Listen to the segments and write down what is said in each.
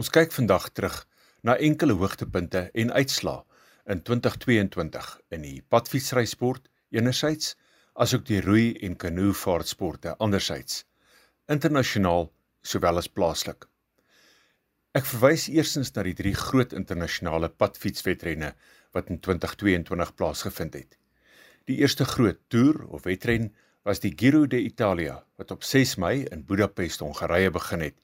Ons kyk vandag terug na enkele hoogtepunte en uitslae in 2022 in die padfietsrysport enerzijds asook die roei en kanoe vaartsporte anderzijds internasionaal sowel as plaaslik. Ek verwys eersins na die drie groot internasionale padfietswedrenne wat in 2022 plaasgevind het. Die eerste groot toer of wedren was die Giro d'Italia wat op 6 Mei in Budapest, Hongarye begin het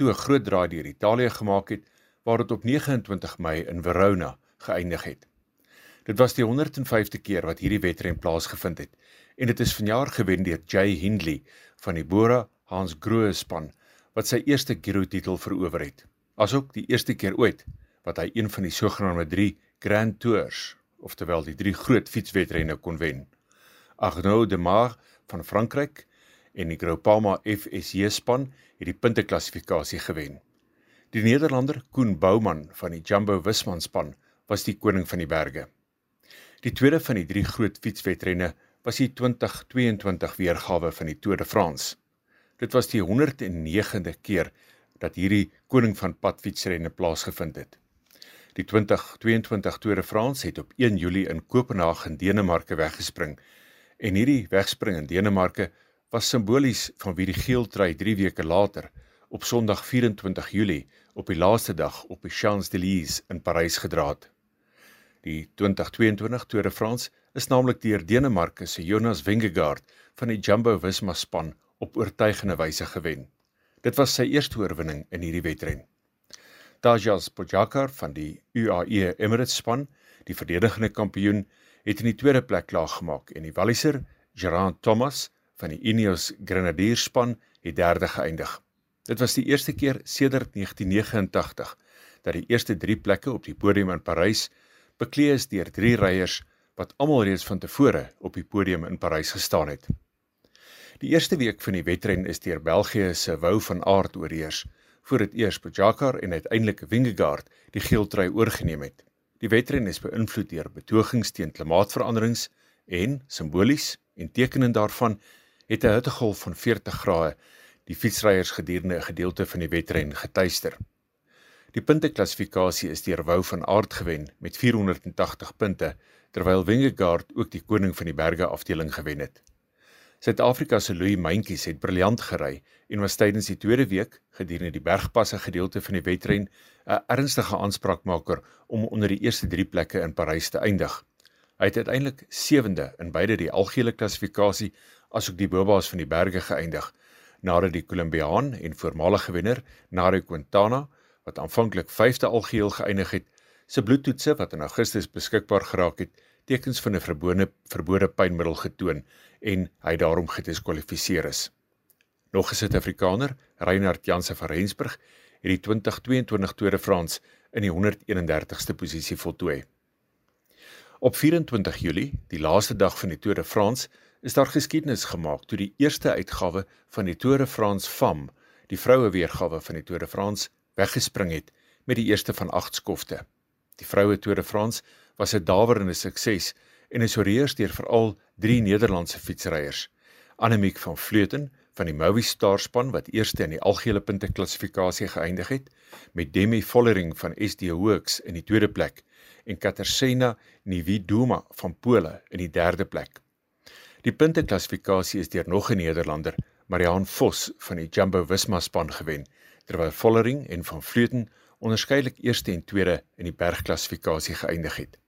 toe 'n groot draai deur Italië gemaak het waar dit op 29 Mei in Verona geëindig het. Dit was die 105ste keer wat hierdie wedren plaasgevind het en dit is vanjaar gewen deur Jay Hindley van die Bora Hans Grohe span wat sy eerste Giro titel verower het. Asook die eerste keer ooit wat hy een van die sogenaamde 3 Grand Tours, oftewel die drie groot fietswedrenne kon wen. Arnaud Demar van Frankryk en die Groupama FSJ span het die punteklassifikasie gewen. Die Nederlander Koen Bouman van die Jumbo Visma span was die koning van die berge. Die tweede van die drie groot fietswedrenne was die 2022 weergawe van die Tour de France. Dit was die 109de keer dat hierdie koning van padfietsrenne plaasgevind het. Die 2022 Tour de France het op 1 Julie in Kopenhagen, Denemarke weggespring en hierdie wegspring in Denemarke was simbolies van wie die geel trui 3 weke later op Sondag 24 Julie op die laaste dag op die Champs-Élysées in Parys gedra het. Die 2022 Tour de France is naamlik deur Denemarke se Jonas Vingegaard van die Jumbo-Visma span op oortuigende wyse gewen. Dit was sy eerste oorwinning in hierdie wedren. Tajas Pogačar van die UAE Emirates span, die verdedigende kampioen, het in die tweede plek klaargemaak en die Walliser Geraint Thomas van die Ineos Grenadiers span het derde geëindig. Dit was die eerste keer sedert 1989 dat die eerste 3 plekke op die podium in Parys bekleed is deur 3 ryers wat almal reeds van tevore op die podium in Parys gestaan het. Die eerste week van die wedren is deur België se Wou van Aert oorheers voordat eers Pogačar en uiteindelik Vingegaard die geel trui oorgeneem het. Die wedren is beïnvloed deur betogings teen klimaatsveranderings en simbolies en tekenend daarvan het 'n hittegolf van 40 grade die fietsryers gedurende 'n gedeelte van die wedren getuister. Die punteklassifikasie is deur Wou van Aert gewen met 480 punte, terwyl Wingegaard ook die koning van die berge afdeling gewen het. Suid-Afrika se Louis Mentjies het briljant gery en was tydens die tweede week gedurende die bergpasse gedeelte van die wedren 'n ernstige aanspraakmaker om onder die eerste 3 plekke in Parys te eindig. Hy het uiteindelik 7de in beide die algehele klassifikasie asook die Bobas van die berge geëindig nadat die Kolumbiaan en voormalige wenner Nairo Quintana wat aanvanklik 5de algeheel geëindig het se bloedtoetse wat in Augustus beskikbaar geraak het tekens van 'n verbode verbode pynmiddel getoon en hy daarom gediskwalifiseer is. Nog 'n Suid-Afrikaner, Reinhard Janse van Rensburg, het die 2022 Tour de France in die 131ste posisie voltooi. Op 24 Julie, die laaste dag van die Tour de France, is daar geskiedenis gemaak toe die eerste uitgawe van die Tour de France Femme, die vroue weergawe van die Tour de France, weggespring het met die eerste van 8 skofte. Die vroue Tour de France was 'n dawerende sukses en is oorheers deur veral drie Nederlandse fietsryers: Annemiek van Vleuten van die Movistar span wat eerste in die algehele punte klassifikasie geëindig het, met Demi Vollering van SD Works in die tweede plek en Katarzyna Niewiadoma van Pole in die derde plek. Die punteklassifikasie is deur nog 'n Nederlander, Mariaan Vos van die Jumbo Visma span gewen, terwyl Vollering en van Vleuten onderskeidelik eerste en tweede in die bergklassifikasie geëindig het.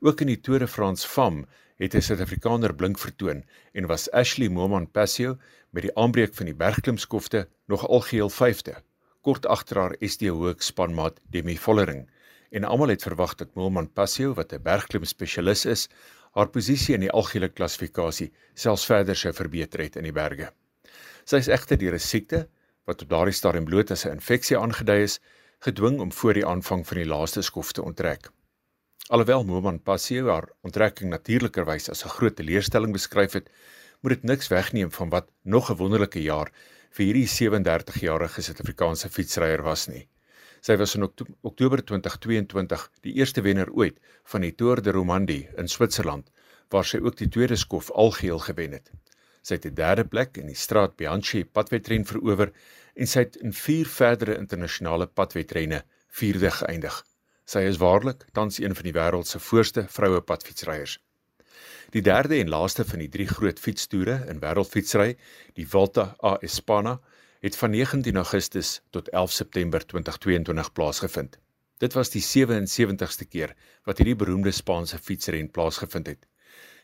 Ook in die Tour de France Femme het 'n Suid-Afrikaner blink vertoon en was Ashley Moman Passio met die aanbreek van die bergklimskofte nog algeheel 5de, kort agter haar SD Hoek spanmaat Demi Vollering. En almal het verwag dat Moman Passio, wat 'n bergklim spesialis is, haar posisie in die algehele klassifikasie selfs verder sou verbeter het in die berge. Sy is egter deur 'n siekte wat op daardie stadium bloot as 'n infeksie aangedui is, gedwing om voor die aanvang van die laaste skof te onttrek. Alhoewel Moman Passio haar onttrekking natuurlikerwys as 'n groot teleurstelling beskryf het, moet dit niks wegneem van wat nog 'n wonderlike jaar vir hierdie 37-jarige Suid-Afrikaanse fietsryer was nie. Sy was in Oktober 2022 die eerste wenner ooit van die Tour de Romandie in Switserland, waar sy ook die tweede skof algeheel gewen het. Sy het die derde plek in die Straat Bianchi padwedren verower en sy het in 4 verdere internasionale padwedrenne vierde geëindig. Sy is waarlik tans een van die wêreld se voorste vroue padfietsryers. Die derde en laaste van die drie groot fietstoere in wêreldfietsry, die Volta a España, het van 19 Augustus tot 11 September 2022 plaasgevind. Dit was die 77ste keer wat hierdie beroemde Spaanse fietsren plaasgevind het.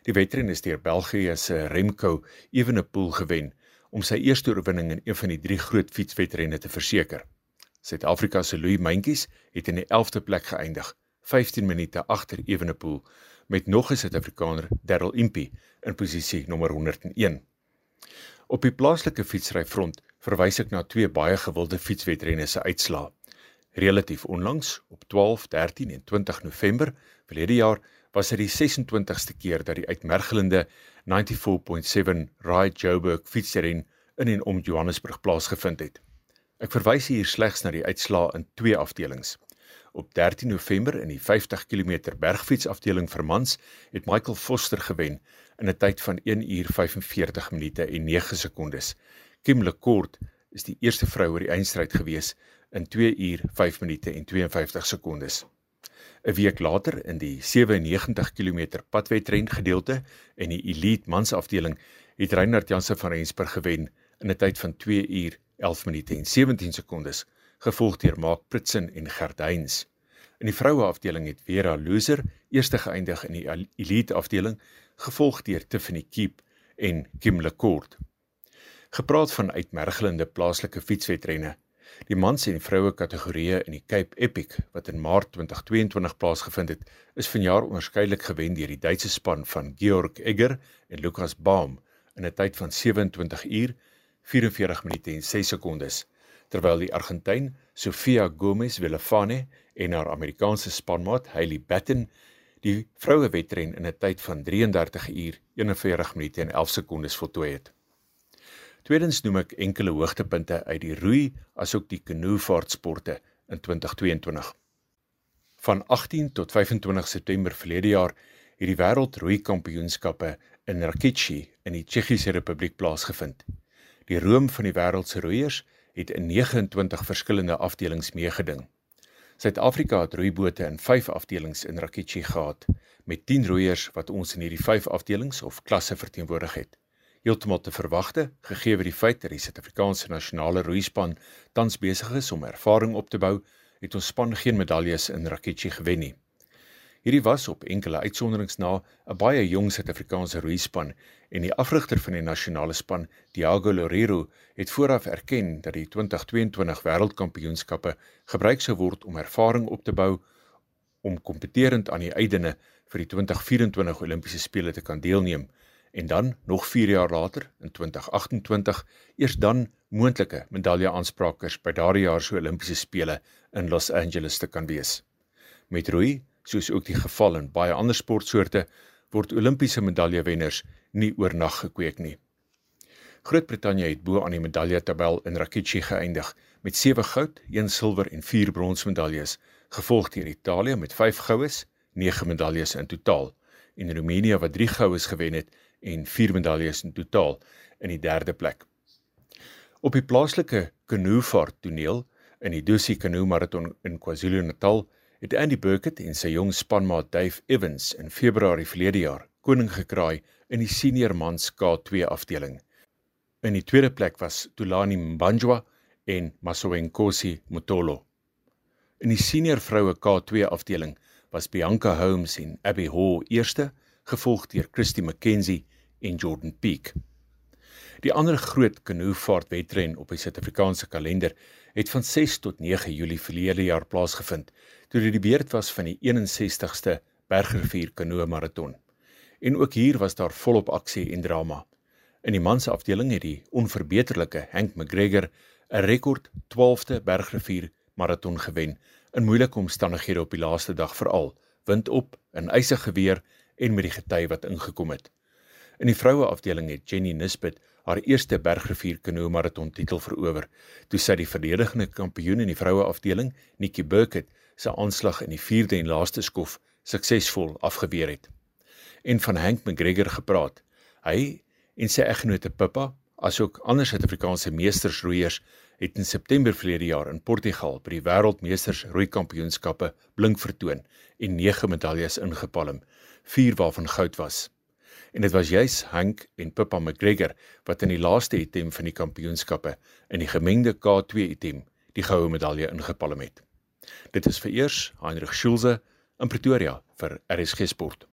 Die wedren is deur België se Remco Evenepoel gewen om sy eerste oorwinning in een van die drie groot fietswedrenne te verseker. Suid-Afrika se Louis Mentjies het in die 11de plek geëindig, 15 minute agter Evenepoel met nog 'n Suid-Afrikaner, Darryl Impey, in posisie nommer 101. Op die plaaslike fietsryfront verwys ek na twee baie gewilde fietswedrenne se uitslae. Relatief onlangs, op 12, 13 en 20 November verlede jaar, was dit die 26ste keer dat die uitmergelende 94.7 Ride Joburg fietsren in en om Johannesburg plaasgevind het. Ek verwys hier slegs na die uitslae in twee afdelings. Op 13 November in die 50 km bergfietsafdeling vir mans het Michael Foster gewen in 'n tyd van 1 uur 45 minute en 9 sekondes Kim Lekort is die eerste vrou oor die eindstryd gewees in 2 uur 5 minute en 52 sekondes. 'n Week later in die 97 km padwedren gedeelte in die elite mansafdeling het Reinhard Jansen van Rensburg gewen in 'n tyd van 2 uur 11 minute en 17 sekondes, gevolg deur Mark Pritsen en Gerdheyns. In die vroue afdeling het Vera Loser eerste geëindig in die elite afdeling, gevolg deur Tiffany Keep en Kim Lekort. Gepraat van uitmergelende plaaslike fietswedrenne. Die mans en vroue kategorieë in die Cape Epic wat in Maart 2022 plaasgevind het, is vanjaar onderskeidelik gewen deur die Duitse span van Georg Egger en Lukas Baum in 'n tyd van 27 uur 44 minute en 6 sekondes, terwyl die Argentyn Sofia Gomez Villafane en haar Amerikaanse spanmaat Hailey Batten die vroue wedren in 'n tyd van 33 uur 41 minute en 11 sekondes voltooi het. Tweedens noem ek enkele hoogtepunte uit die roei asook die kanoevaartsporte in 2022. Van 18 tot 25 September verlede jaar het die wêreld roei kampioenskappe in Rakici in die Tsjechiese Republiek plaasgevind. Die roem van die wêreld se roeiers het in 29 verskillende afdelings meegeding. Suid-Afrika het roeibote in 5 afdelings in Rakici gehad met 10 roeiers wat ons in hierdie 5 afdelings of klasse verteenwoordig het heeltemal te verwagte gegee word die feit dat die Suid-Afrikaanse nasionale roeispan tans besig is om ervaring op te bou, het ons span geen medaljes in Rakichi gewen nie. Hierdie was op enkele uitsonderings na 'n baie jong Suid-Afrikaanse roeispan en die afrigter van die nasionale span, Diago Lorero, het vooraf erken dat die 2022 wêreldkampioenskappe gebruik sou word om ervaring op te bou om kompeterend aan die uitdene vir die 2024 Olimpiese spele te kan deelneem en dan nog 4 jaar later in 2028 eers dan moontlike medaljeaanspraakers by daardie jaar se Olimpiese spele in Los Angeles te kan wees. Met roei, soos ook die geval in baie ander sportsoorte, word Olimpiese medaljewenners nie oornag gekweek nie. Groot-Brittanje het bo aan die medaljetabel in Rakichi geëindig met 7 goud, 1 silwer en 4 bronsmedaljes, gevolg deur Italië met 5 goues, 9 medaljes in totaal en Roemenië wat 3 goues gewen het en 4 medaljes in totaal in die derde plek. Op die plaaslike kanoevaart toneel in die Dusi Canoe Marathon in KwaZulu-Natal het Andy Burkett en sy jong spanmaat Dave Evans in Februarie verlede jaar koning gekraai in die senior mans K2 afdeling. In die tweede plek was Tulani Mbanjwa en Masowenkosi Motolo. In die senior vroue K2 afdeling was Bianca Holmes en Abby Hall eerste, gevolg deur Christy McKenzie en Jordan Peak. Die ander groot kanoevaartwedren op die Suid-Afrikaanse kalender het van 6 tot 9 Julie verlede jaar plaasgevind, toe dit die beurt was van die 61ste Bergrivier Kanoe Marathon. En ook hier was daar volop aksie en drama. In die mansafdeling het die onverbeterlike Hank McGregor 'n rekord 12de Bergrivier Marathon gewen in moeilike omstandighede op die laaste dag veral, wind op, 'n ysige weer en met die gety wat ingekom het. In die vroue afdeling het Jenny Nisbet haar eerste bergrivier kanoe maraton titel verower, toe sy die verdedigende kampioen in die vroue afdeling, Nikki Burkett, se aanslag in die 4de en laaste skof suksesvol afgeweer het. En van Hank McGregor gepraat. Hy en sy eggenote Pippa, asook ander Suid-Afrikaanse meestersroeiers, het in September verlede jaar in Portugal by die Wêreldmeesters roei kampioenskappe blink vertoon en 9 medaljes ingepalm, 4 waarvan goud was. En dit was juis Hank en Pippa McGregor wat in die laaste item van die kampioenskappe in die gemengde K2 item die goue medalje ingepalm het. Dit is vereers Heinrich Schulze in Pretoria vir RSG Sport.